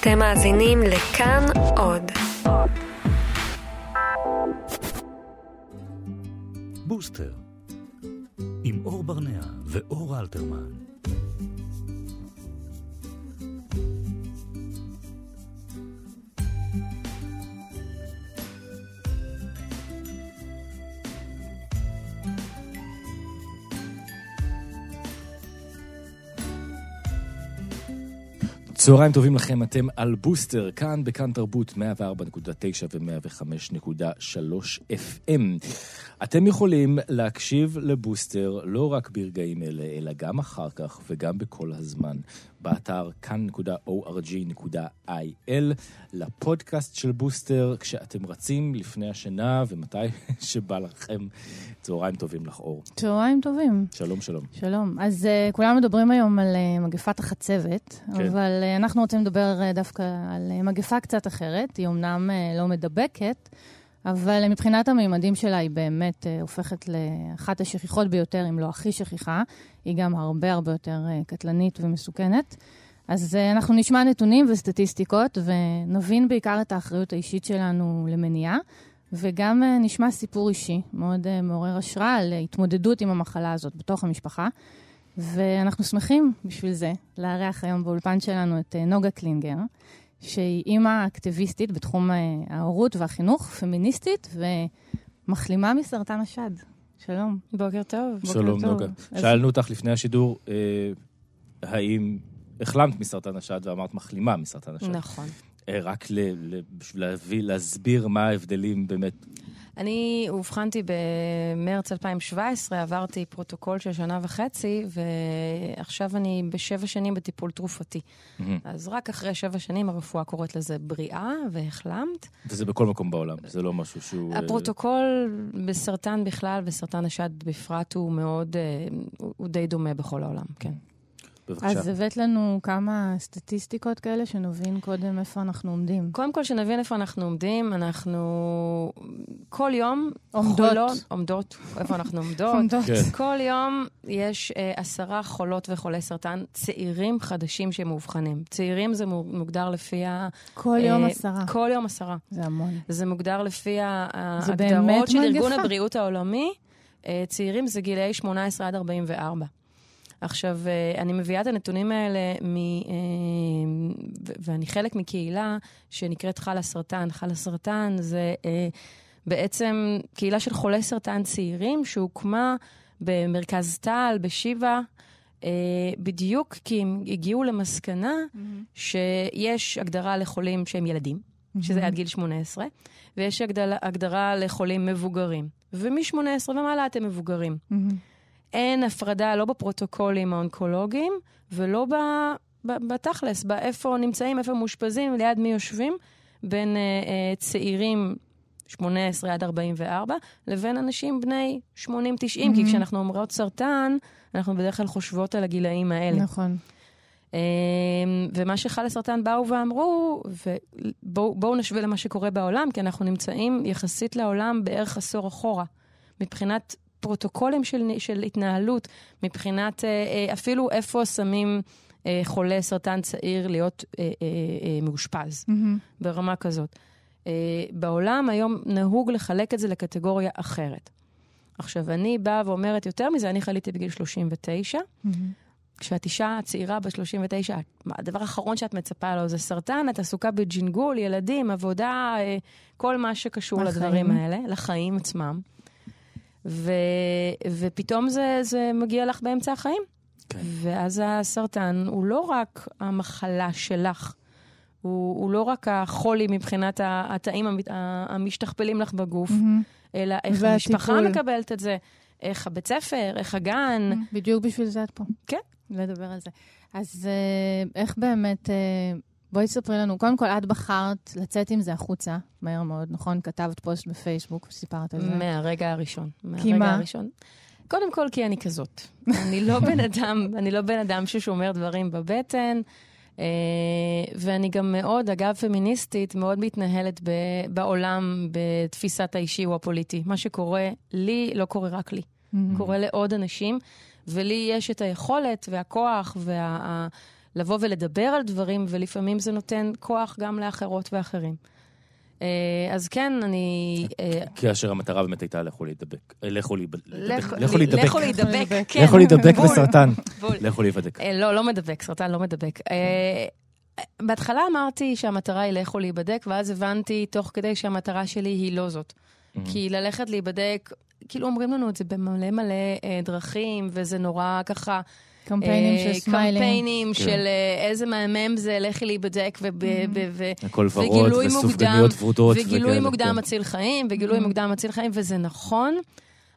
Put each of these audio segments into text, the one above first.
אתם מאזינים לכאן עוד. בוסטר, עם אור ברנע ואור אלתרמן. צהריים טובים לכם, אתם על בוסטר, כאן בכאן תרבות 104.9 ו-105.3 FM. אתם יכולים להקשיב לבוסטר לא רק ברגעים אלה, אלא גם אחר כך וגם בכל הזמן, באתר כאן.org.il, לפודקאסט של בוסטר, כשאתם רצים לפני השינה ומתי שבא לכם. צהריים טובים לך, אור. צהריים טובים. שלום, שלום. שלום. אז uh, כולם מדברים היום על uh, מגפת החצבת, כן. אבל uh, אנחנו רוצים לדבר uh, דווקא על uh, מגפה קצת אחרת. היא אמנם uh, לא מדבקת, אבל מבחינת המימדים שלה היא באמת uh, הופכת לאחת השכיחות ביותר, אם לא הכי שכיחה. היא גם הרבה הרבה יותר uh, קטלנית ומסוכנת. אז uh, אנחנו נשמע נתונים וסטטיסטיקות ונבין בעיקר את האחריות האישית שלנו למניעה. וגם uh, נשמע סיפור אישי מאוד uh, מעורר השראה על התמודדות עם המחלה הזאת בתוך המשפחה. ואנחנו שמחים בשביל זה לארח היום באולפן שלנו את אה, נוגה קלינגר, שהיא אימא אקטיביסטית בתחום אה, ההורות והחינוך, פמיניסטית ומחלימה מסרטן השד. שלום. בוקר טוב. שלום, בוקר נוגה. טוב. שאלנו אותך לפני השידור, אה, האם החלמת מסרטן השד ואמרת מחלימה מסרטן השד. נכון. אה, רק ל, ל, בשביל להביא, להסביר מה ההבדלים באמת. אני אובחנתי במרץ 2017, עברתי פרוטוקול של שנה וחצי, ועכשיו אני בשבע שנים בטיפול תרופתי. אז רק אחרי שבע שנים הרפואה קוראת לזה בריאה, והחלמת. וזה בכל מקום בעולם, זה לא משהו שהוא... אה, הפרוטוקול בסרטן בכלל וסרטן השד בפרט הוא מאוד, אה, הוא די דומה בכל העולם, כן. בבקשה. אז הבאת לנו כמה סטטיסטיקות כאלה, שנבין קודם איפה אנחנו עומדים. קודם כל, שנבין איפה אנחנו עומדים, אנחנו כל יום עומדות. חולות, עומדות, איפה אנחנו עומדות. עומדות. כן. כל יום יש אה, עשרה חולות וחולי סרטן צעירים חדשים שמאובחנים. צעירים זה מו- מוגדר לפי ה... כל יום אה, עשרה. כל יום עשרה. זה המון. זה מוגדר לפי ההגדרות של ארגון מגפה. הבריאות העולמי. אה, צעירים זה גילאי 18 עד 44. עכשיו, אה, אני מביאה את הנתונים האלה, מ, אה, ואני חלק מקהילה שנקראת חל הסרטן. חל הסרטן זה אה, בעצם קהילה של חולי סרטן צעירים שהוקמה במרכז טל, בשיבא, אה, בדיוק כי הם הגיעו למסקנה שיש הגדרה לחולים שהם ילדים, שזה עד גיל 18, ויש הגדלה, הגדרה לחולים מבוגרים. ומ-18 ומעלה אתם מבוגרים. מהמם. אין הפרדה לא בפרוטוקולים האונקולוגיים ולא ב, ב, בתכלס, באיפה נמצאים, איפה מאושפזים, ליד מי יושבים, בין אה, אה, צעירים 18 עד 44, לבין אנשים בני 80-90, כי כשאנחנו אומרות סרטן, אנחנו בדרך כלל חושבות על הגילאים האלה. נכון. אמ, ומה שחל הסרטן באו ואמרו, ובואו בואו נשווה למה שקורה בעולם, כי אנחנו נמצאים יחסית לעולם בערך עשור אחורה, מבחינת פרוטוקולים של, של התנהלות, מבחינת אה, אה, אפילו איפה שמים אה, חולה סרטן צעיר להיות מאושפז, מהמם. ברמה כזאת. בעולם היום נהוג לחלק את זה לקטגוריה אחרת. עכשיו, אני באה ואומרת יותר מזה, אני חליתי בגיל 39, מהמם. כשאת אישה צעירה בת 39, מה, הדבר האחרון שאת מצפה לו זה סרטן, את עסוקה בג'ינגול, ילדים, עבודה, כל מה שקשור לחיים. לדברים האלה, לחיים עצמם. ו, ופתאום זה, זה מגיע לך באמצע החיים. כן. ואז הסרטן הוא לא רק המחלה שלך, הוא, הוא לא רק החולי מבחינת התאים המשתכפלים לך בגוף, מהמם. אלא איך והטיפול. המשפחה מקבלת את זה, איך הבית ספר, איך הגן. בדיוק בשביל זה את פה. כן. לדבר על זה. אז אה, איך באמת, אה, בואי תספרי לנו, קודם כל, את בחרת לצאת עם זה החוצה, מהר מאוד, נכון? כתבת פוסט בפייסבוק וסיפרת על זה. מהרגע הראשון. כי מה? הראשון. קודם כל, כי אני כזאת. אני לא בן אדם, אני לא בן אדם ששומר דברים בבטן, אה, ואני גם מאוד, אגב, פמיניסטית, מאוד מתנהלת ב, בעולם בתפיסת האישי או הפוליטי. מה שקורה לי, לא קורה רק לי. מהמם. קורה לעוד אנשים, ולי יש את היכולת והכוח וה... לבוא ולדבר על דברים, ולפעמים זה נותן כוח גם לאחרות ואחרים. אה, אז כן, אני... אה, כאשר המטרה באמת הייתה לכו להידבק. אה, לכו להיבדק. לכו- להידבק. לכו להידבק, כן. לכו להידבק בסרטן. לכו להיבדק. לא, לא מדבק, סרטן לא מדבק. בהתחלה אמרתי שהמטרה היא לכו להיבדק, ואז הבנתי תוך כדי שהמטרה שלי היא לא זאת. Mm-hmm. כי ללכת להיבדק, כאילו אומרים לנו את זה במלא מלא דרכים, וזה נורא ככה... קמפיינים אה, של סמיילים. קמפיינים כן. של אה, איזה מהמם זה, לכי להיבדק, ורוד וגילוי וסופגניות מוקדם, ורודות. וגילוי וכאלה, מוקדם כן. מציל חיים, וגילוי מוקדם מציל חיים, וזה נכון,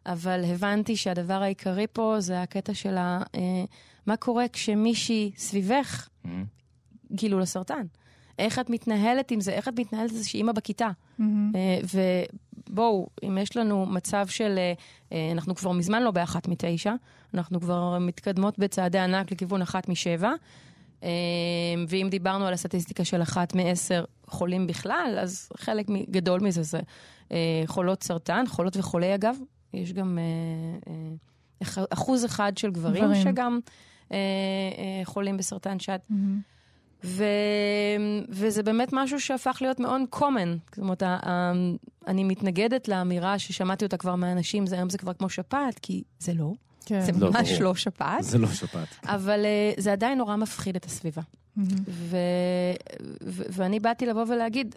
אבל הבנתי שהדבר העיקרי פה זה הקטע של ה... אה, מה קורה כשמישהי סביבך. גילו לסרטן? איך את מתנהלת עם זה? איך את מתנהלת עם זה שאימא בכיתה? מהמם. אה, ובואו, אם יש לנו מצב של... אה, אה, אנחנו כבר מזמן לא באחת מתשע, אנחנו כבר מתקדמות בצעדי ענק לכיוון אחת משבע. ואם דיברנו על הסטטיסטיקה של אחת מעשר חולים בכלל, אז חלק גדול מזה זה חולות סרטן, חולות וחולי אגב. יש גם אח- אחוז אחד של גברים, גברים. שגם חולים בסרטן שד. מהמם. ו... וזה באמת משהו שהפך להיות מאוד common. זאת אומרת, ה- אני מתנגדת לאמירה ששמעתי אותה כבר מאנשים, זה היום זה כבר כמו שפעת, כי זה לא. כן. זה לא, ממש ברור. לא שפעת. זה לא שפעת. אבל אה, זה עדיין נורא מפחיד את הסביבה. מהמם. ו... ו... ואני באתי לבוא ולהגיד,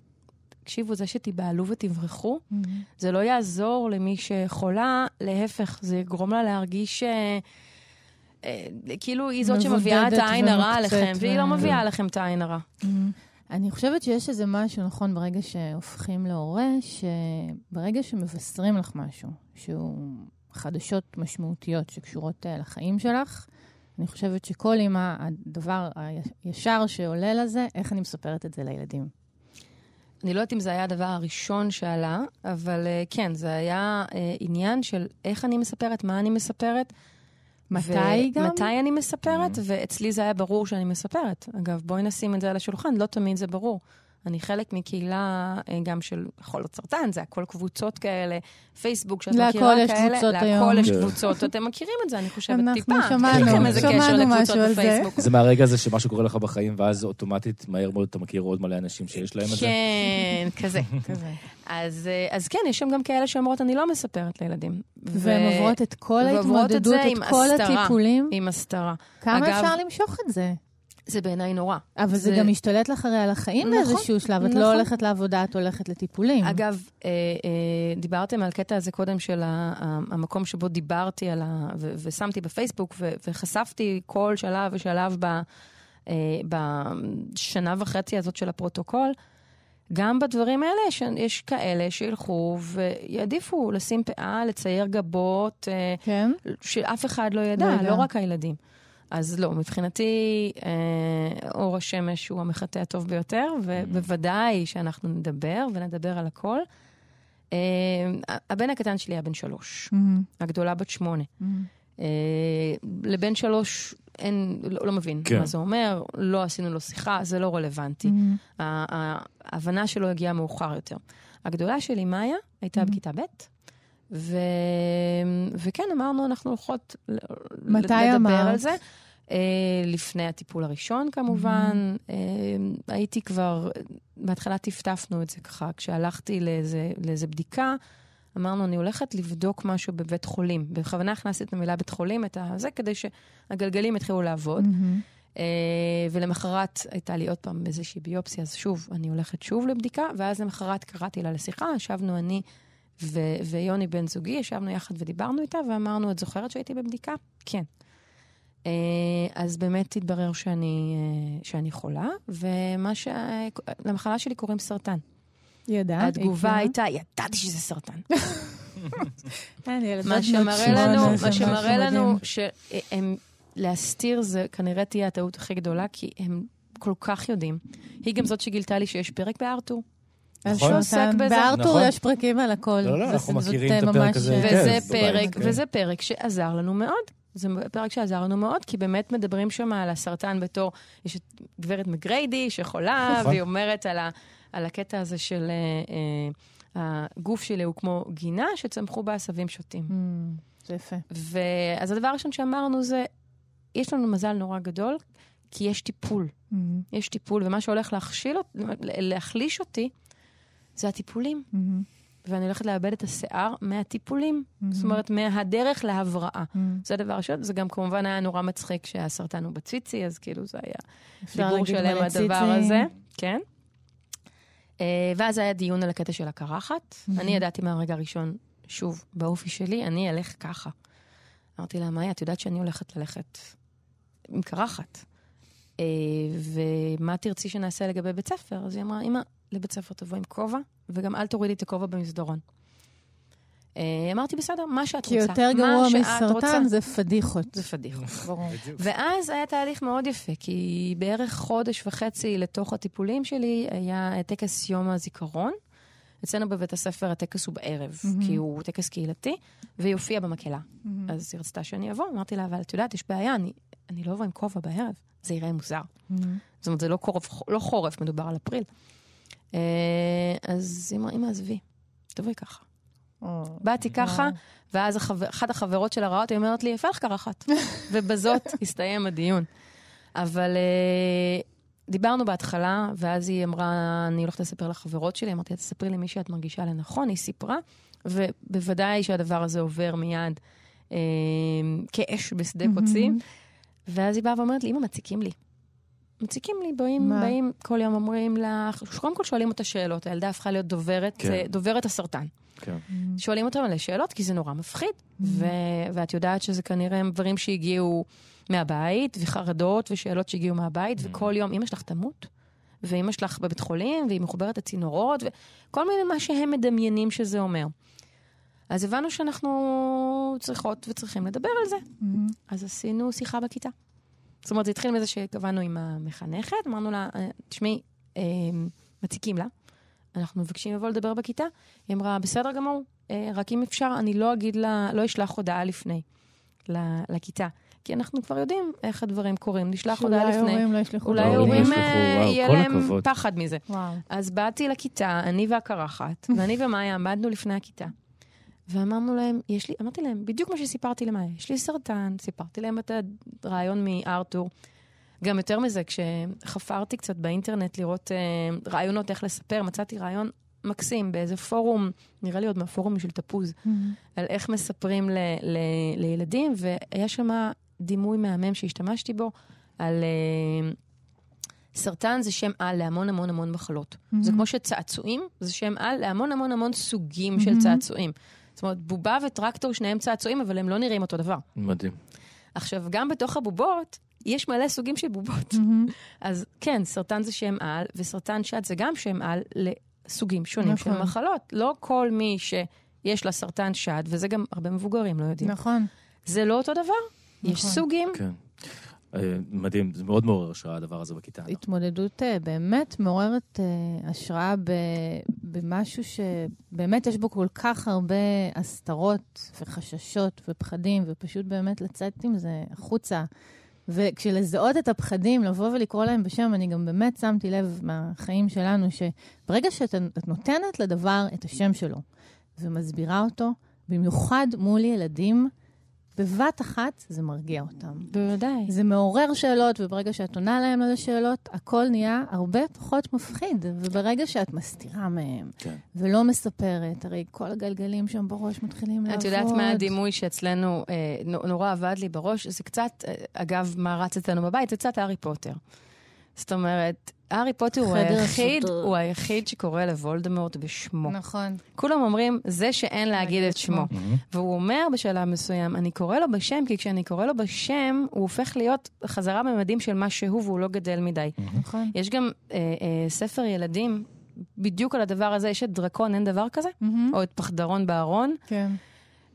תקשיבו, זה שתיבהלו ותברחו, מהמם. זה לא יעזור למי שחולה, להפך, זה יגרום לה להרגיש... אה, כאילו היא זאת שמביאה את העין הרע עליכם, והיא לא ו- מביאה עליכם את העין הרע. מהמם. אני חושבת שיש איזה משהו, נכון, ברגע שהופכים להורה, שברגע שמבשרים לך משהו, שהוא חדשות משמעותיות שקשורות אה, לחיים שלך, אני חושבת שכל אימא, הדבר הישר שעולה לזה, איך אני מספרת את זה לילדים. אני לא יודעת אם זה היה הדבר הראשון שעלה, אבל אה, כן, זה היה אה, עניין של איך אני מספרת, מה אני מספרת. מתי גם? מתי אני מספרת, ואצלי זה היה ברור שאני מספרת. אגב, בואי נשים את זה על השולחן, לא תמיד זה ברור. אני חלק מקהילה אה, גם של חולות סרטן, זה הכל קבוצות כאלה, פייסבוק שאת להכל מכירה יש כאלה. קבוצות להכל היום. יש כן. קבוצות, אתם מכירים את זה, אני חושבת, אנחנו טיפה. שמענו, יש איזה שמענו לקבוצות משהו על זה. זה מהרגע הזה שמשהו קורה לך בחיים, ואז אוטומטית, מהר מאוד אתה מכיר עוד מלא אנשים שיש להם את זה. כן, כזה. כזה. אז, אה, אז כן, יש שם גם כאלה שאומרות, אני לא מספרת לילדים. והן עוברות את כל ההתמודדות, את כל הסתרה. הטיפולים. עם הסתרה. כמה אגב- אפשר למשוך את זה? זה בעיניי נורא. אבל זה זה- גם משתלט לך הרי על החיים נכון, באיזשהו שלב. את נכון. לא הולכת לעבודה, את הולכת לטיפולים. אגב, אה, אה, דיברתם על הקטע הזה קודם של ה- המקום שבו דיברתי על ה... ו- ושמתי בפייסבוק, ו- וחשפתי כל שלב ושלב ב- אה, בשנה וחצי הזאת של הפרוטוקול. גם בדברים האלה יש, יש כאלה שילכו ויעדיפו לשים פאה, לצייר גבות, אה, כן? שאף אחד לא ידע, לא לא. לא רק הילדים. אז לא, מבחינתי אה, אור השמש הוא המחטא הטוב ביותר, ובוודאי שאנחנו נדבר, ונדבר על הכל. אה, הבן הקטן שלי היה בן שלוש, מהמם, הגדולה בת שמונה. מהמם. אה, לבן שלוש אין, לא, לא מבין כן. מה זה אומר, לא עשינו לו שיחה, זה לא רלוונטי. ה- ההבנה שלו הגיעה מאוחר יותר. הגדולה שלי, מאיה, הייתה Mhm. בכיתה ב', ו... וכן, אמרנו, אנחנו הולכות לדבר אמרת? על זה. אה, לפני הטיפול הראשון, כמובן. אה, הייתי כבר, בהתחלה טפטפנו את זה ככה, כשהלכתי לאיזה, לאיזה בדיקה, אמרנו, אני הולכת לבדוק משהו בבית חולים. בכוונה הכנסתי את המילה בית חולים, את הזה, כדי שהגלגלים יתחילו לעבוד. מהמם. אה, ולמחרת הייתה לי עוד פעם איזושהי ביופסיה, אז שוב, אני הולכת שוב לבדיקה, ואז למחרת קראתי לה לשיחה, ישבנו אני ו- ויוני בן זוגי, ישבנו יחד ודיברנו איתה, ואמרנו, את זוכרת שהייתי בבדיקה? כן. אה, אז באמת התברר שאני, אה, שאני חולה, ומה ש... למחלה שלי קוראים סרטן. ידעת? התגובה הכירה? הייתה, ידעתי שזה סרטן. מה שמראה לנו, מה שמראה לנו. שהם, להסתיר זה כנראה תהיה הטעות הכי גדולה, כי הם כל כך יודעים. היא גם זאת שגילתה לי שיש פרק בארתור. נכון. שעוסק בזה. בארתור נכון. יש פרקים על הכל. לא, לא, זה- אנחנו מכירים את הפרק הזה היטב. וזה בבית, פרק, כן. וזה פרק שעזר לנו מאוד. זה פרק שעזר לנו מאוד, כי באמת מדברים שם על הסרטן בתור, יש את גברת מגריידי שחולה, נכון. והיא אומרת על, ה, על הקטע הזה של אה, אה, הגוף שלי הוא כמו גינה שצמחו בה עשבים שוטים. Mm, זה יפה. ואז הדבר הראשון שאמרנו זה, יש לנו מזל נורא גדול, כי יש טיפול. Mhm. יש טיפול, ומה שהולך להכשיל, להחליש אותי, זה הטיפולים. Mhm. ואני הולכת לאבד את השיער מהטיפולים. Mhm. זאת אומרת, מהדרך להבראה. Mhm. זה הדבר ראשון. זה גם כמובן היה נורא מצחיק שהסרטן הוא בציצי, אז כאילו זה היה דיבור שלם הדבר. הזה. כן. אה, ואז היה דיון על הקטע של הקרחת. Mhm. אני ידעתי מהרגע הראשון, שוב, באופי שלי, אני אלך ככה. אמרתי לה, מאיה, את יודעת שאני הולכת ללכת עם קרחת. אה, ומה תרצי שנעשה לגבי בית ספר? אז היא אמרה, אמא, לבית ספר תבוא עם כובע, וגם אל תורידי את הכובע במסדרון. אה, אמרתי, בסדר, מה שאת כי רוצה. יותר מה גרוע שאת רוצה." מסרטן זה פדיחות. זה פדיחות. ברור. ואז היה תהליך מאוד יפה, כי בערך חודש וחצי לתוך הטיפולים שלי היה טקס יום הזיכרון. אצלנו בבית הספר הטקס הוא בערב. כי הוא טקס קהילתי, והיא הופיעה במקהלה. אז היא רצתה שאני אבוא, אמרתי לה, אבל את יודעת, יש בעיה, אני, אני לא אבוא עם כובע בערב, זה יראה מוזר. זאת אומרת, זה לא לא חורף מדובר על אפריל. אה, אז היא אמרה, אמא, עזבי, תבואי ככה. באתי ככה, וואו. ואז אחת החברות שלה ראה אותי, היא אומרת לי, יפה לך קרחת. ובזאת הסתיים הדיון. אבל אה, דיברנו בהתחלה, ואז היא אמרה, אני הולכת לספר לחברות שלי, אמרתי תספרי לי מי שאת מרגישה לנכון, היא סיפרה, ובוודאי שהדבר הזה עובר מיד אה, כאש בשדה קוצים. ואז היא באה ואומרת לי, אמא, מציקים לי. מציקים לי, באים, מה? באים כל יום אומרים לך, קודם כל שואלים אותה שאלות, הילדה הפכה להיות דוברת, כן. זה דוברת הסרטן. כן. שואלים אותם מלא שאלות, כי זה נורא מפחיד. ו- ואת יודעת שזה כנראה הם דברים שהגיעו מהבית, וחרדות ושאלות שהגיעו מהבית, וכל יום אמא שלך תמות, ואמא שלך בבית חולים, והיא מחוברת לצינורות, וכל מיני מה שהם מדמיינים שזה אומר. אז הבנו שאנחנו צריכות וצריכים לדבר על זה. Mhm. אז עשינו שיחה בכיתה. זאת אומרת, זה התחיל מזה שקבענו עם המחנכת, אמרנו לה, "אה, תשמעי, אה, מציקים לה, אנחנו מבקשים לבוא לדבר בכיתה. היא אמרה, בסדר גמור, אה, רק אם אפשר, אני לא אגיד לה, לא אשלח הודעה לפני ל- לכיתה. כי אנחנו כבר יודעים איך הדברים קורים, נשלח הודעה שאולי לפני. ההורים לא ישלחו. אולי ההורים ישלחו, אה, יהיה כל להם הכבוד. פחד מזה. וואו. אז באתי לכיתה, אני והקרחת, ואני ומאיה עמדנו לפני הכיתה. ואמרנו להם, יש לי, אמרתי להם, בדיוק מה שסיפרתי למאיה, יש לי סרטן, סיפרתי להם את הרעיון מארתור. גם יותר מזה, כשחפרתי קצת באינטרנט לראות אה, רעיונות איך לספר, מצאתי רעיון מקסים באיזה פורום, נראה לי עוד מהפורום של תפוז, Mhm. על איך מספרים ל, ל, לילדים, והיה שם דימוי מהמם שהשתמשתי בו, על אה, סרטן זה שם על להמון המון המון מחלות. זה כמו שצעצועים זה שם על להמון המון המון סוגים של מהמם. צעצועים. זאת אומרת, בובה וטרקטור שניהם צעצועים, אבל הם לא נראים אותו דבר. מדהים. עכשיו, גם בתוך הבובות, יש מלא סוגים של בובות. Mhm. אז כן, סרטן זה שם על, וסרטן שד זה גם שם על לסוגים שונים של נכון. מחלות. לא כל מי שיש לה סרטן שד, וזה גם הרבה מבוגרים לא יודעים. נכון. זה לא אותו דבר. יש נכון. סוגים. כן. אה, מדהים, זה מאוד מעורר השראה הדבר הזה בכיתה. התמודדות אה, באמת מעוררת אה, השראה במשהו שבאמת יש בו כל כך הרבה הסתרות וחששות ופחדים, ופשוט באמת לצאת עם זה החוצה. וכשלזהות את הפחדים, לבוא ולקרוא להם בשם, אני גם באמת שמתי לב מהחיים שלנו, שברגע שאת את נותנת לדבר את השם שלו ומסבירה אותו, במיוחד מול ילדים, בבת אחת זה מרגיע אותם. בוודאי. זה מעורר שאלות, וברגע שאת עונה להם על השאלות, הכל נהיה הרבה פחות מפחיד. וברגע שאת מסתירה מהם, כן. ולא מספרת, הרי כל הגלגלים שם בראש מתחילים לעבוד. את יודעת מה הדימוי שאצלנו אה, נו- נורא עבד לי בראש? זה קצת, אה, אגב, מה רץ אצלנו בבית? זה קצת הארי פוטר. זאת אומרת, הארי פוטר הוא היחיד. הוא היחיד שקורא לוולדמורט בשמו. נכון. כולם אומרים, זה שאין להגיד את שמו. מהמם. והוא אומר בשלב מסוים, אני קורא לו בשם, כי כשאני קורא לו בשם, הוא הופך להיות חזרה בממדים של מה שהוא, והוא לא גדל מדי. נכון. יש גם אה, אה, ספר ילדים, בדיוק על הדבר הזה, יש את דרקון, אין דבר כזה? מהמם. או את פחדרון בארון. כן.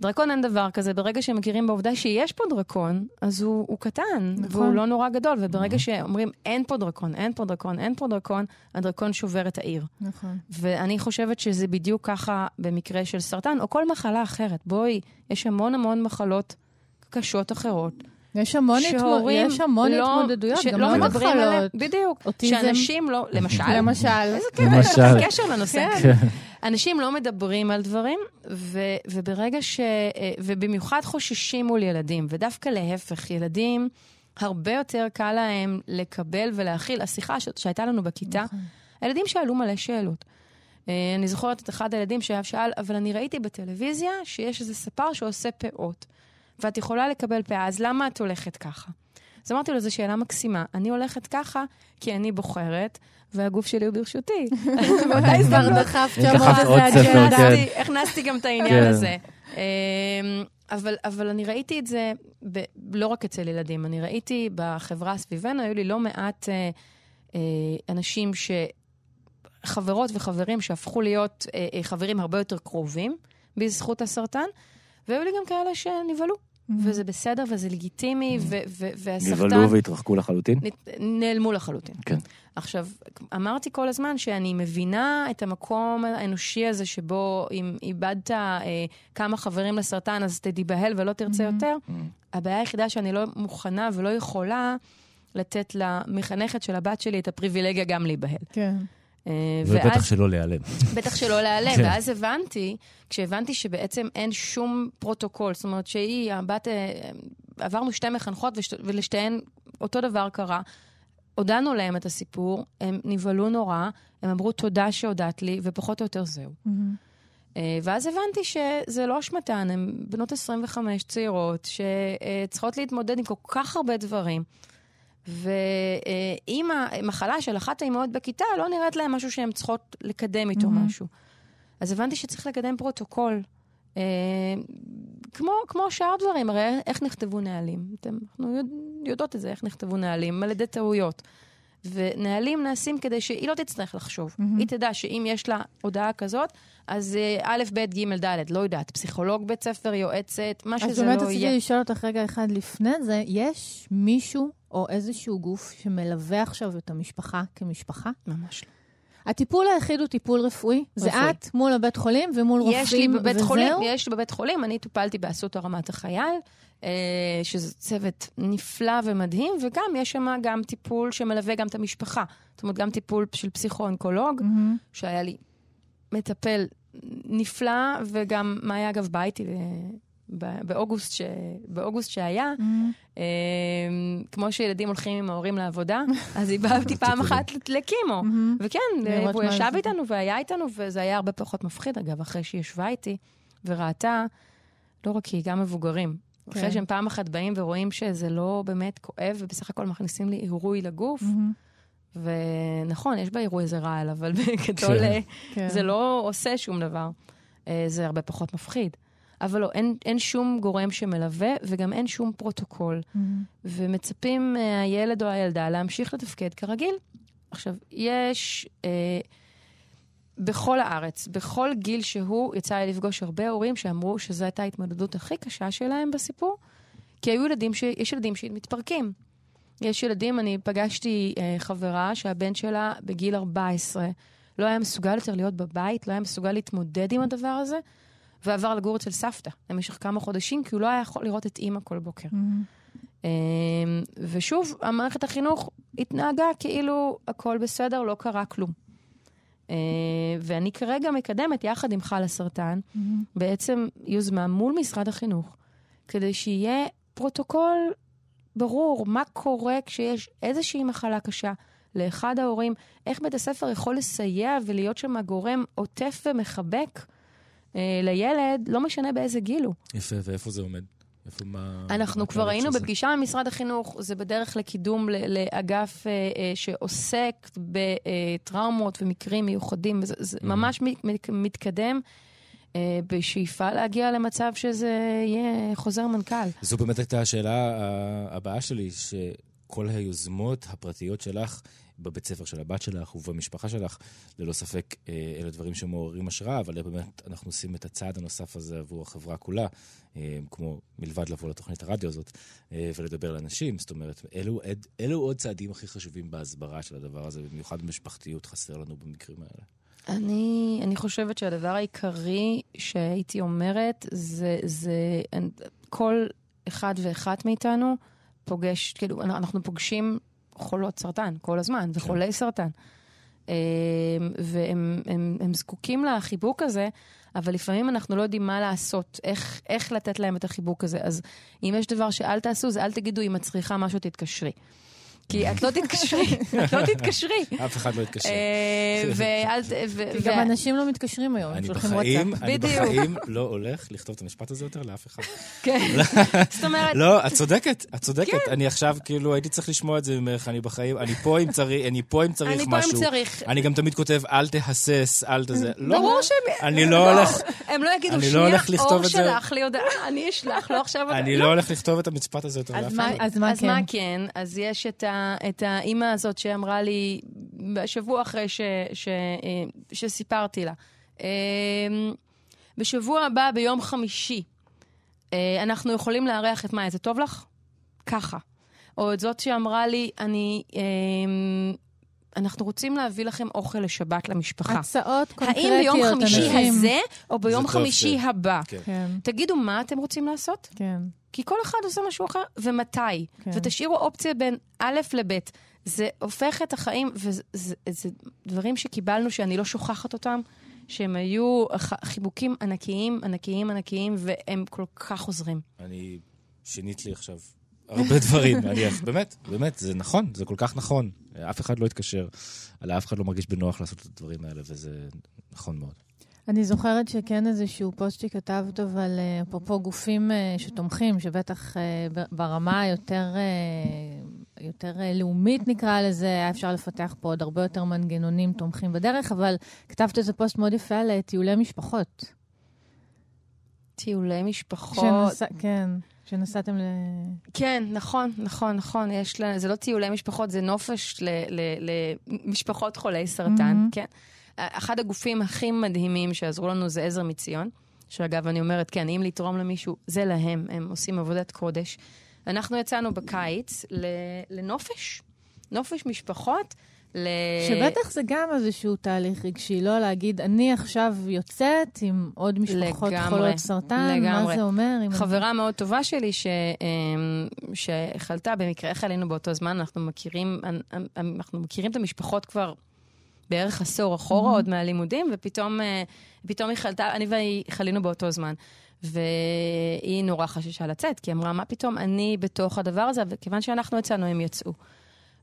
דרקון אין דבר כזה, ברגע שהם מכירים בעובדה שיש פה דרקון, אז הוא, הוא קטן, נכון. והוא לא נורא גדול, וברגע שאומרים אין פה דרקון, אין פה דרקון, אין פה דרקון, הדרקון שובר את העיר. נכון. ואני חושבת שזה בדיוק ככה במקרה של סרטן, או כל מחלה אחרת. בואי, יש המון המון מחלות קשות אחרות. יש המון. שהורים יש המון לא- התמודדויות, גם שלא לא מדברים עליהן. מחלות. בדיוק. אוטיזם. שאנשים לא, למשל, למשל. איזה למשל. כיף, יש קשר לנושא. כן. אנשים לא מדברים על דברים, ו, וברגע ש... אה, ובמיוחד חוששים מול ילדים, ודווקא להפך, ילדים הרבה יותר קל להם לקבל ולהכיל. השיחה ש- שהייתה לנו בכיתה, הילדים שאלו מלא שאלות. אה, אני זוכרת את אחד הילדים שהיה שאל, אבל אני ראיתי בטלוויזיה שיש איזה ספר שעושה פאות, ואת יכולה לקבל פאה, אז למה את הולכת ככה? אז אמרתי לו, זו שאלה מקסימה. אני הולכת ככה כי אני בוחרת, והגוף שלי הוא ברשותי. באותה הזדמנות דחפת דחפת שם עוד עוד ספר, אג'נדה. כן. הכנסתי- הכנסתי גם את העניין כן. הזה. אמ, אבל, אבל אני ראיתי את זה ב, לא רק אצל ילדים, אני ראיתי בחברה סביבנו, היו לי לא מעט אה, אה, אנשים ש... חברות וחברים שהפכו להיות אה, אה, חברים הרבה יותר קרובים בזכות הסרטן, והיו לי גם כאלה שנבהלו, וזה בסדר וזה לגיטימי, ו- ו- והסרטן... נבהלו והתרחקו לחלוטין? נעלמו לחלוטין. כן. עכשיו, אמרתי כל הזמן שאני מבינה את המקום האנושי הזה שבו אם איבדת אה, כמה חברים לסרטן, אז תיבהל ולא תרצה יותר. הבעיה היחידה שאני לא מוכנה ולא יכולה לתת למחנכת של הבת שלי את הפריבילגיה גם להיבהל. כן. אה, ובטח ואז- שלא להיעלם. בטח שלא להיעלם. כן. ואז הבנתי, כשהבנתי שבעצם אין שום פרוטוקול, זאת אומרת שהיא, הבת, אה, עברנו שתי מחנכות ושת, ולשתיהן אותו דבר קרה. הודענו להם את הסיפור, הם נבהלו נורא, הם אמרו תודה שהודעת לי, ופחות או יותר זהו. אה, ואז הבנתי שזה לא אשמתן, הן בנות 25 צעירות שצריכות להתמודד עם כל כך הרבה דברים. ואם המחלה של אחת האימהות בכיתה לא נראית להם משהו שהן צריכות לקדם איתו מהמם. משהו. אז הבנתי שצריך לקדם פרוטוקול. אה, כמו, כמו שאר דברים, הרי איך נכתבו נהלים? אתם, אנחנו יודע, יודעות את זה, איך נכתבו נהלים, על ידי טעויות. ונהלים נעשים כדי שהיא לא תצטרך לחשוב. מהמם. היא תדע שאם יש לה הודעה כזאת, אז אה, א', ב', ג', ד', לא יודעת, פסיכולוג בית ספר, יועצת, מה אז שזה באמת לא רציתי יהיה. לשאול אותך רגע אחד לפני זה, יש מישהו או איזשהו גוף שמלווה עכשיו את המשפחה כמשפחה? ממש לא. הטיפול היחיד הוא טיפול רפואי? זה רפואי. את מול הבית חולים ומול רופאים יש לי בבית וזהו? חולים, יש לי בבית חולים, אני טופלתי באסותא רמת החייל, שזה צוות נפלא ומדהים, וגם יש שם גם טיפול שמלווה גם את המשפחה. זאת אומרת, גם טיפול של פסיכו-אונקולוג, מהמם. שהיה לי מטפל נפלא, וגם מאיה אגב באה איתי ב- באוגוסט, ש... באוגוסט שהיה, מהמם. אה, כמו שילדים הולכים עם ההורים לעבודה, אז היא באה איתי פעם אחת לכימו. מהמם. וכן, מה ישב. איתנו והיה איתנו, וזה היה הרבה פחות מפחיד, אגב, אחרי שהיא ישבה איתי וראתה, לא רק היא, גם מבוגרים. כן. אחרי שהם פעם אחת באים ורואים שזה לא באמת כואב, ובסך הכל מכניסים לי עירוי לגוף, מהמם. ונכון, יש בעירוי איזה רעל, אבל בגדול כן. אה, כן. זה לא עושה שום דבר. אה, זה הרבה פחות מפחיד. אבל לא, אין, אין שום גורם שמלווה, וגם אין שום פרוטוקול. מהמם. ומצפים מהילד או הילדה להמשיך לתפקד כרגיל. עכשיו, יש אה, בכל הארץ, בכל גיל שהוא, יצא לי לפגוש הרבה הורים שאמרו שזו הייתה ההתמודדות הכי קשה שלהם בסיפור, כי היו ילדים, ש... יש ילדים שמתפרקים. יש ילדים, אני פגשתי אה, חברה שהבן שלה בגיל 14 לא היה מסוגל יותר להיות בבית, לא היה מסוגל להתמודד עם הדבר הזה, ועבר לגור אצל סבתא למשך כמה חודשים, כי הוא לא היה יכול לראות את אימא כל בוקר. מהמם. אמ, ושוב, המערכת החינוך התנהגה כאילו הכל בסדר, לא קרה כלום. אה, ואני כרגע מקדמת, יחד עם חלאסרטן, מהמם. בעצם יוזמה מול משרד החינוך, כדי שיהיה פרוטוקול ברור מה קורה כשיש איזושהי מחלה קשה לאחד ההורים, איך בית הספר יכול לסייע ולהיות שם גורם עוטף ומחבק אה, לילד, לא משנה באיזה גיל הוא. יפה, ואיפה זה עומד? איפה מה... אנחנו כבר היינו? בפגישה עם משרד החינוך, זה בדרך לקידום לאגף אה, אה, שעוסק בטראומות ומקרים מיוחדים, זה. ממש מת- מת- מתקדם, אה, בשאיפה להגיע למצב שזה יהיה חוזר מנכ"ל. זו באמת הייתה השאלה הבאה שלי, שכל היוזמות הפרטיות שלך בבית ספר של הבת שלך ובמשפחה שלך, ללא ספק אה, אלה דברים שמעוררים השראה, אבל באמת אנחנו עושים את הצעד הנוסף הזה עבור החברה כולה, אה, כמו מלבד לבוא לתוכנית הרדיו הזאת אה, ולדבר לאנשים. זאת אומרת, אלו, אלו, עוד צעדים הכי חשובים בהסברה של הדבר הזה, במיוחד במשפחתיות חסר לנו במקרים האלה. אני, אני חושבת שהדבר העיקרי שהייתי אומרת, זה, זה כל אחד ואחת מאיתנו פוגש, כאילו, אנחנו פוגשים חולות סרטן כל הזמן, וחולי סרטן. אה, והם הם, הם זקוקים לחיבוק הזה, אבל לפעמים אנחנו לא יודעים מה לעשות, איך, איך לתת להם את החיבוק הזה. אז אם יש דבר שאל תעשו, זה אל תגידו, אם את צריכה משהו, תתקשרי. כי את לא תתקשרי, את לא תתקשרי. אף אחד לא יתקשר. אה, גם אנשים לא מתקשרים היום, הם אני שולחים בחיים, וואטסאפ. אני. בחיים לא הולך לכתוב את המשפט הזה יותר לאף אחד. כן. זאת אומרת, לא, את צודקת, את צודקת. כן. אני עכשיו, כאילו, הייתי צריך לשמוע את זה ממך, אני בחיים, אני פה אם צריך, אני פה אם צריך אני פה אם משהו. צריך. אני גם תמיד כותב, אל תהסס, אל תזה. לא, ברור שהם... אני לא הולך, הם לא יגידו, אני לא שנייה, אור את זה." שלח לי הודעה, אני אשלח לו עכשיו הודעה. אני לא הולך לכתוב את המשפט הזה יותר לאף אז אחד. מה, אז מה כן? מה כן? אז יש את, ה, את האימא הזאת שאמרה לי, בשבוע אחרי ש, ש, אה, שסיפרתי לה, אה, בשבוע הבא, ביום חמישי, אה, אנחנו יכולים לארח את מאיה, זה טוב לך? ככה. או את זאת שאמרה לי, אני... אנחנו רוצים להביא לכם אוכל לשבת למשפחה. הצעות קונקרטיות, האם ביום חמישי אנשים. הזה, או ביום טוב חמישי ש- הבא? כן. כן, תגידו, מה אתם רוצים לעשות? כן. כי כל אחד עושה משהו אחר, ומתי. כן. ותשאירו אופציה בין א' לב'. זה הופך את החיים, וזה זה, זה דברים שקיבלנו שאני לא שוכחת אותם, שהם היו חיבוקים ענקיים, ענקיים, ענקיים, והם כל כך עוזרים. אני, שינית לי עכשיו הרבה דברים. אני, באמת, באמת, זה נכון, זה כל כך נכון. אף אחד לא יתקשר, אלא אף אחד לא מרגיש בנוח לעשות את הדברים האלה, וזה נכון מאוד. אני זוכרת שכן איזשהו פוסט שכתבת, אבל אה, אפרופו גופים אה, שתומכים, שבטח אה, ברמה היותר יותר לאומית נקרא לזה, היה אפשר לפתח פה עוד הרבה יותר מנגנונים תומכים בדרך, אבל כתבת איזה פוסט מאוד יפה על טיולי משפחות. טיולי משפחות. שנסע, כן, שנסעתם ל... כן, נכון, נכון, נכון. יש לה, זה לא טיולי משפחות, זה נופש ל- ל- למשפחות חולי סרטן, Mhm. כן. אחד הגופים הכי מדהימים שעזרו לנו זה עזר מציון, שאגב, אני אומרת, כן, אם לתרום למישהו, זה להם, הם עושים עבודת קודש. אנחנו יצאנו בקיץ לנופש, נופש משפחות. ל... שבטח זה גם איזשהו תהליך רגשי, לא להגיד, אני עכשיו יוצאת עם עוד משפחות לגמרי, חולות סרטן, מה לגמרי. זה אומר? חברה מאוד טובה שלי ש, אמ, שחלתה במקרה, איך עלינו באותו זמן, אנחנו מכירים, אנחנו מכירים את המשפחות כבר בערך עשור אחורה, Mhm. עוד מהלימודים, ופתאום אה, היא חלתה, אני והיא חלינו באותו זמן. והיא נורא חששה לצאת, כי היא אמרה, מה פתאום אני בתוך הדבר הזה, וכיוון שאנחנו יצאנו, הם יצאו.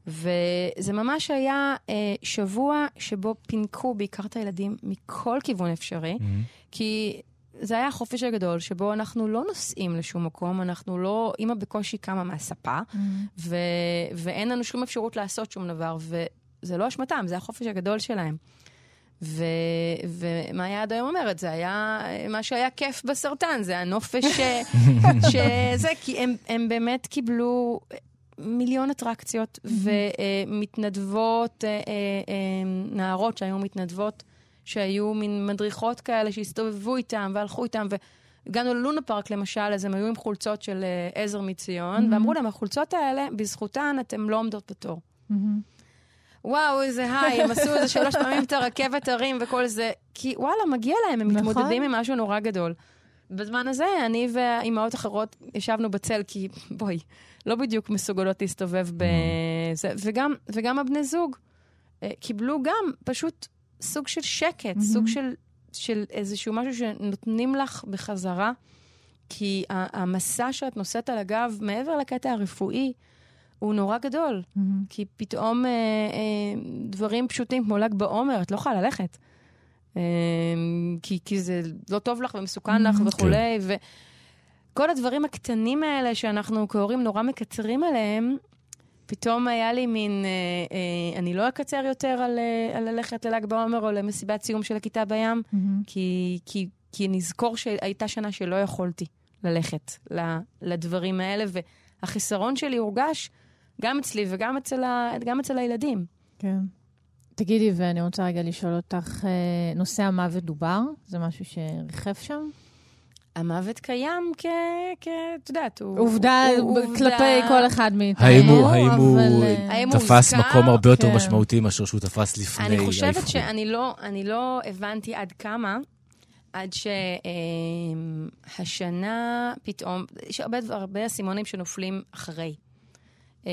וזה ממש היה אה, שבוע שבו פינקו בעיקר את הילדים מכל כיוון אפשרי. כי זה היה החופש הגדול, שבו אנחנו לא נוסעים לשום מקום, אנחנו לא, אימא בקושי קמה מהספה, ו, ואין לנו שום אפשרות לעשות שום דבר, וזה לא אשמתם, זה החופש הגדול שלהם. ו, ומאיה עד היום אומרת, זה היה מה שהיה כיף בסרטן, זה הנופש ש, שזה, כי הם, הם באמת קיבלו מיליון אטרקציות, ומתנדבות, אה, אה, אה, נערות שהיו מתנדבות, שהיו מין מדריכות כאלה שהסתובבו איתם והלכו איתם, והגענו ללונה פארק למשל, אז הם היו עם חולצות של עזר מציון, Mhm. ואמרו להם, החולצות האלה, בזכותן אתן לא עומדות בתור. מהמם. וואו, איזה היי, הם עשו איזה שלוש פעמים את הרכבת הרים וכל זה, כי וואלה, מגיע להם, הם נכון. מתמודדים עם משהו נורא גדול. בזמן הזה, אני ואימהות אחרות ישבנו בצל, כי בואי, לא בדיוק מסוגלות להסתובב בזה, וגם, וגם הבני זוג אה, קיבלו גם פשוט סוג של שקט, Mhm. סוג של, של איזשהו משהו שנותנים לך בחזרה, כי המסע שאת נושאת על הגב, מעבר לקטע הרפואי, הוא נורא גדול. מהמם. כי פתאום אה, אה, דברים פשוטים כמו ל"ג בעומר, את לא יכולה ללכת. אה, כי, כי זה לא טוב לך ומסוכן לך Mhm. וכולי, וכל הדברים הקטנים האלה שאנחנו כהורים נורא מקצרים עליהם, פתאום היה לי מין, אה, אה, אני לא אקצר יותר על, אה, על ללכת לל"ג בעומר או למסיבת סיום של הכיתה בים, מהמם. כי, כי, כי נזכור שהייתה שנה שלא יכולתי ללכת ל- לדברים האלה, והחיסרון שלי הורגש גם אצלי וגם אצל, ה, גם אצל הילדים. כן. תגידי, ואני רוצה רגע לשאול אותך, אה, נושא המוות דובר? זה משהו שריחף שם? המוות קיים כ... כ... את יודעת, הוא... עובדה הוא- כלפי כל אחד מאיתנו, האם הוא, האם הוא אבל, אה, האם הוא תפס? מקום הרבה יותר כן. משמעותי מאשר שהוא תפס לפני אני חושבת האבחון? שאני לא, אני לא הבנתי עד כמה, עד שהשנה פתאום, יש הרבה, אסימונים שנופלים אחרי. אה,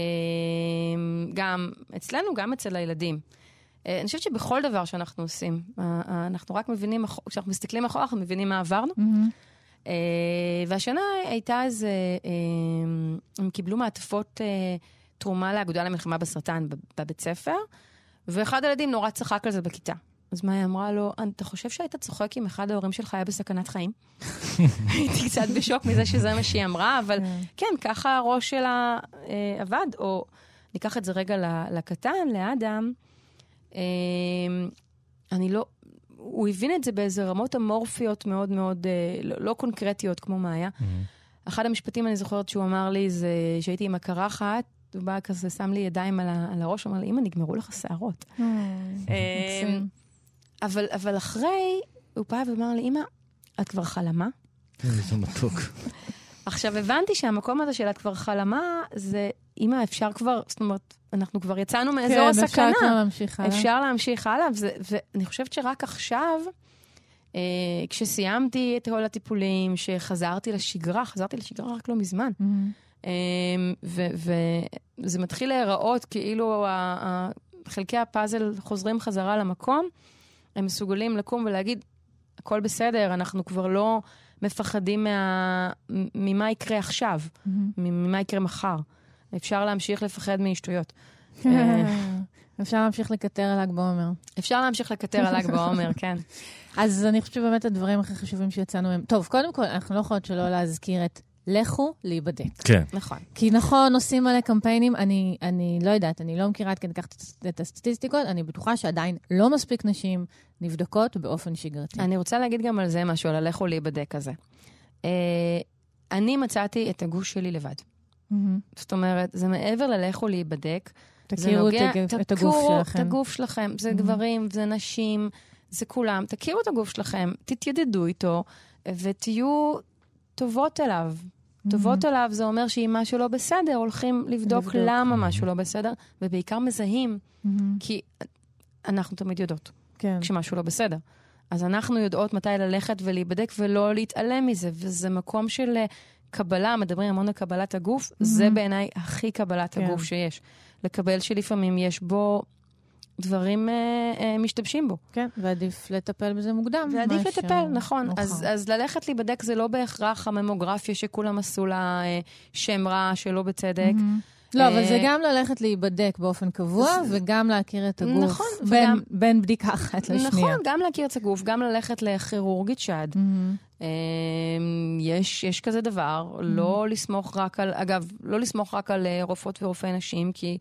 גם אצלנו, גם אצל הילדים. אה, אני חושבת שבכל דבר שאנחנו עושים, אה, אה, אנחנו רק מבינים, כשאנחנו מסתכלים אחורה, אנחנו מבינים מה עברנו. אה, והשנה הייתה איזה, הם קיבלו מעטפות תרומה לאגודה למלחמה בסרטן בב- בבית ספר, ואחד הילדים נורא צחק על זה בכיתה. אז מאיה אמרה לו, אתה חושב שהיית צוחק אם אחד ההורים שלך היה בסכנת חיים? הייתי קצת בשוק מזה שזה מה שהיא אמרה, אבל כן, ככה הראש שלה אה, עבד. או ניקח את זה רגע לקטן, לאדם. אה, אני לא... הוא הבין את זה באיזה רמות אמורפיות מאוד מאוד אה, לא, לא קונקרטיות כמו מאיה. אחד המשפטים אני זוכרת שהוא אמר לי זה שהייתי עם הקרחת, הוא בא כזה, שם לי ידיים על, ה, על הראש, הוא אמר לי, אמא, נגמרו לך שערות. אה, מקסים. אבל, אבל אחרי, הוא בא ואמר לי, אמא, את כבר חלמה? איזה מתוק. עכשיו, הבנתי שהמקום הזה של את כבר חלמה, זה, אמא, אפשר כבר, זאת אומרת, אנחנו כבר יצאנו מאזור כן, אפשר הסכנה. כבר להמשיך הלאה. אפשר להמשיך הלאה, וזה, ואני חושבת שרק עכשיו, אה, כשסיימתי את כל הטיפולים, שחזרתי לשגרה, חזרתי לשגרה רק לא מזמן, מהמם. אה, וזה מתחיל להיראות כאילו ה- חלקי הפאזל חוזרים חזרה למקום, הם מסוגלים לקום ולהגיד, הכל בסדר, אנחנו כבר לא מפחדים מה... ממה יקרה עכשיו, מהמם. ממה יקרה מחר. אפשר להמשיך לפחד משטויות. אה. אפשר להמשיך לקטר על ל"ג בעומר. אפשר להמשיך לקטר על ל"ג בעומר, כן. אז אני חושבת שבאמת הדברים הכי חשובים שיצאנו מהם... טוב, קודם כל, אנחנו לא יכולות שלא להזכיר את לכו להיבדק. כן. נכון. כי נכון, עושים מלא קמפיינים, אני, אני לא יודעת, אני לא מכירה עד כדי כך את- את הסטטיסטיקות, אני בטוחה שעדיין לא מספיק נשים נבדקות באופן שגרתי. אני רוצה להגיד גם על זה משהו, על הלכו להיבדק הזה. אה, אני מצאתי את הגוש שלי לבד. מהמם. זאת אומרת, זה מעבר ללכו להיבדק. תכירו את נוגע- הגוף- את הגוף תכירו שלכם. את הגוף שלכם. זה Mhm. גברים, זה נשים, זה כולם. תכירו את הגוף שלכם, תתיידדו איתו, ותהיו טובות אליו. טובות אליו זה אומר שאם משהו לא בסדר, הולכים לבדוק לבדוק. למה משהו לא בסדר, ובעיקר מזהים, מהמם. כי אנחנו תמיד יודעות. כן. כשמשהו לא בסדר. אז אנחנו יודעות מתי ללכת ולהיבדק ולא להתעלם מזה, וזה מקום של אה, קבלה, מדברים המון על קבלת הגוף, זה בעיניי הכי קבלת כן. הגוף שיש. לקבל שלפעמים יש בו דברים אה, אה, משתבשים בו. כן, ועדיף לטפל בזה מוקדם. ועדיף מאשר לטפל, נכון. מאוחר. אז, אז ללכת להיבדק זה לא בהכרח הממוגרפיה שכולם עשו לה אה, שם רע שלא בצדק. מהמם. לא, אבל זה אה, גם ללכת להיבדק באופן קבוע, וגם להכיר את הגוף. נכון, בין- וגם- בין בדיקה אחת לשנייה. נכון, גם להכיר את הגוף, גם ללכת לכירורגית שד. אמ, יש, יש כזה דבר, לא לסמוך רק על, אגב, לא לסמוך רק על אה, רופאות ורופאי נשים, כי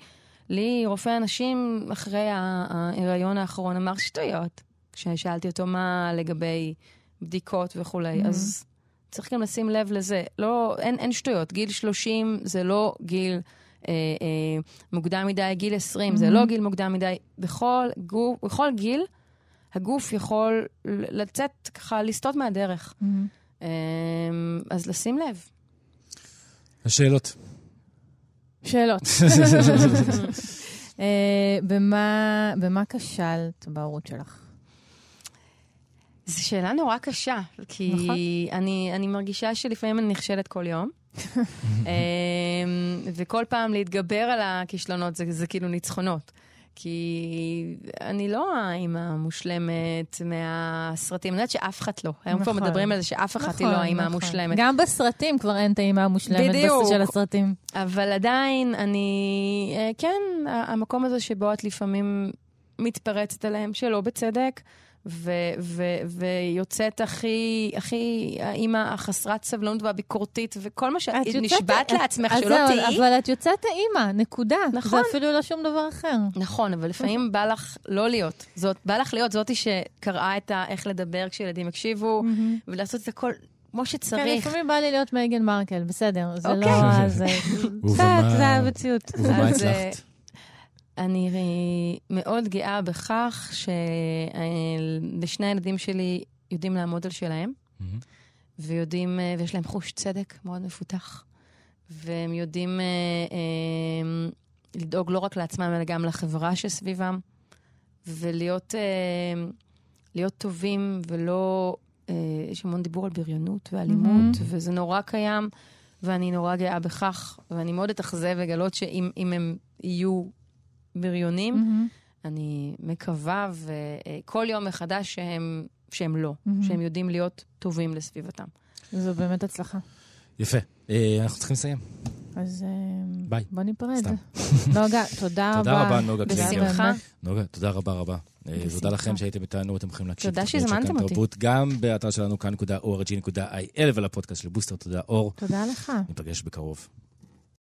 לי רופא הנשים אחרי ההיריון האחרון אמר שטויות. כששאלתי אותו מה לגבי בדיקות וכולי. אז צריך גם לשים לב לזה. לא, אין, אין שטויות, גיל 30 זה לא גיל אה, אה, מוקדם מדי, גיל 20 זה Mhm. לא גיל מוקדם מדי. בכל, גוף, בכל גיל הגוף יכול לצאת ככה, לסטות מהדרך. מהמם. אמ, אז לשים לב. השאלות. שאלות. אה, במה במה כשלת בהורות שלך? זו שאלה נורא קשה, כי נכון. אני, אני מרגישה שלפעמים אני נכשלת כל יום. אמ, וכל פעם להתגבר על הכישלונות זה, זה כאילו ניצחונות. כי אני לא האימא המושלמת מהסרטים, אני יודעת שאף אחת לא. היום כבר נכון. מדברים על זה שאף אחת היא לא נכון, האימא נכון. המושלמת. גם בסרטים כבר אין את האימא המושלמת בדיוק. של הסרטים. אבל עדיין, אני... אה, כן, המקום הזה שבו את לפעמים מתפרצת עליהם שלא בצדק, ו- ו- ויוצאת הכי, הכי האימא החסרת סבלנות והביקורתית, וכל מה שאת את יוצאת- נשבעת את- לעצמך אז שלא תהיי. אבל את יוצאת האימא, נקודה. נכון. זה אפילו לא שום דבר אחר. נכון, אבל לפעמים בא לך לא להיות. זאת, בא לך להיות זאתי שקראה את ה... איך לדבר כשילדים יקשיבו, ולעשות את הכל כמו כן, שצריך. לפעמים בא לי להיות מייגן מרקל, בסדר. זה אוקיי. לא... זה ובמה- קצת, זה המציאות. ובמה אז, אה, הצלחת? אני מאוד גאה בכך שלשני הילדים שלי יודעים לעמוד על שלהם, מהמם. ויודעים, אה, ויש להם חוש צדק מאוד מפותח, והם יודעים אה, אה, לדאוג לא רק לעצמם, אלא גם לחברה שסביבם, ולהיות אה, טובים ולא... אה, יש המון דיבור על בריונות ואלימות, מהמם. וזה נורא קיים, ואני נורא גאה בכך, ואני מאוד אתאכזב לגלות שאם אם הם יהיו בריונים, מהמם. אני מקווה, וכל יום מחדש שהם, שהם לא, מהמם. שהם יודעים להיות טובים לסביבתם. זו באמת הצלחה. יפה. אה, אנחנו צריכים לסיים. אז אה, ביי. בוא ניפרד. סתם. נוגה, תודה רבה. תודה רבה, נוגה קלינגר. בשמחה. נוגה, תודה רבה רבה. אה. תודה לכם שהייתם איתנו, אתם יכולים להקשיב. תודה שהזמנתם אותי. תרבות, גם באתר שלנו כאן.org.il ולפודקאסט של בוסטר. תודה אור. תודה לך. ניפגש בקרוב.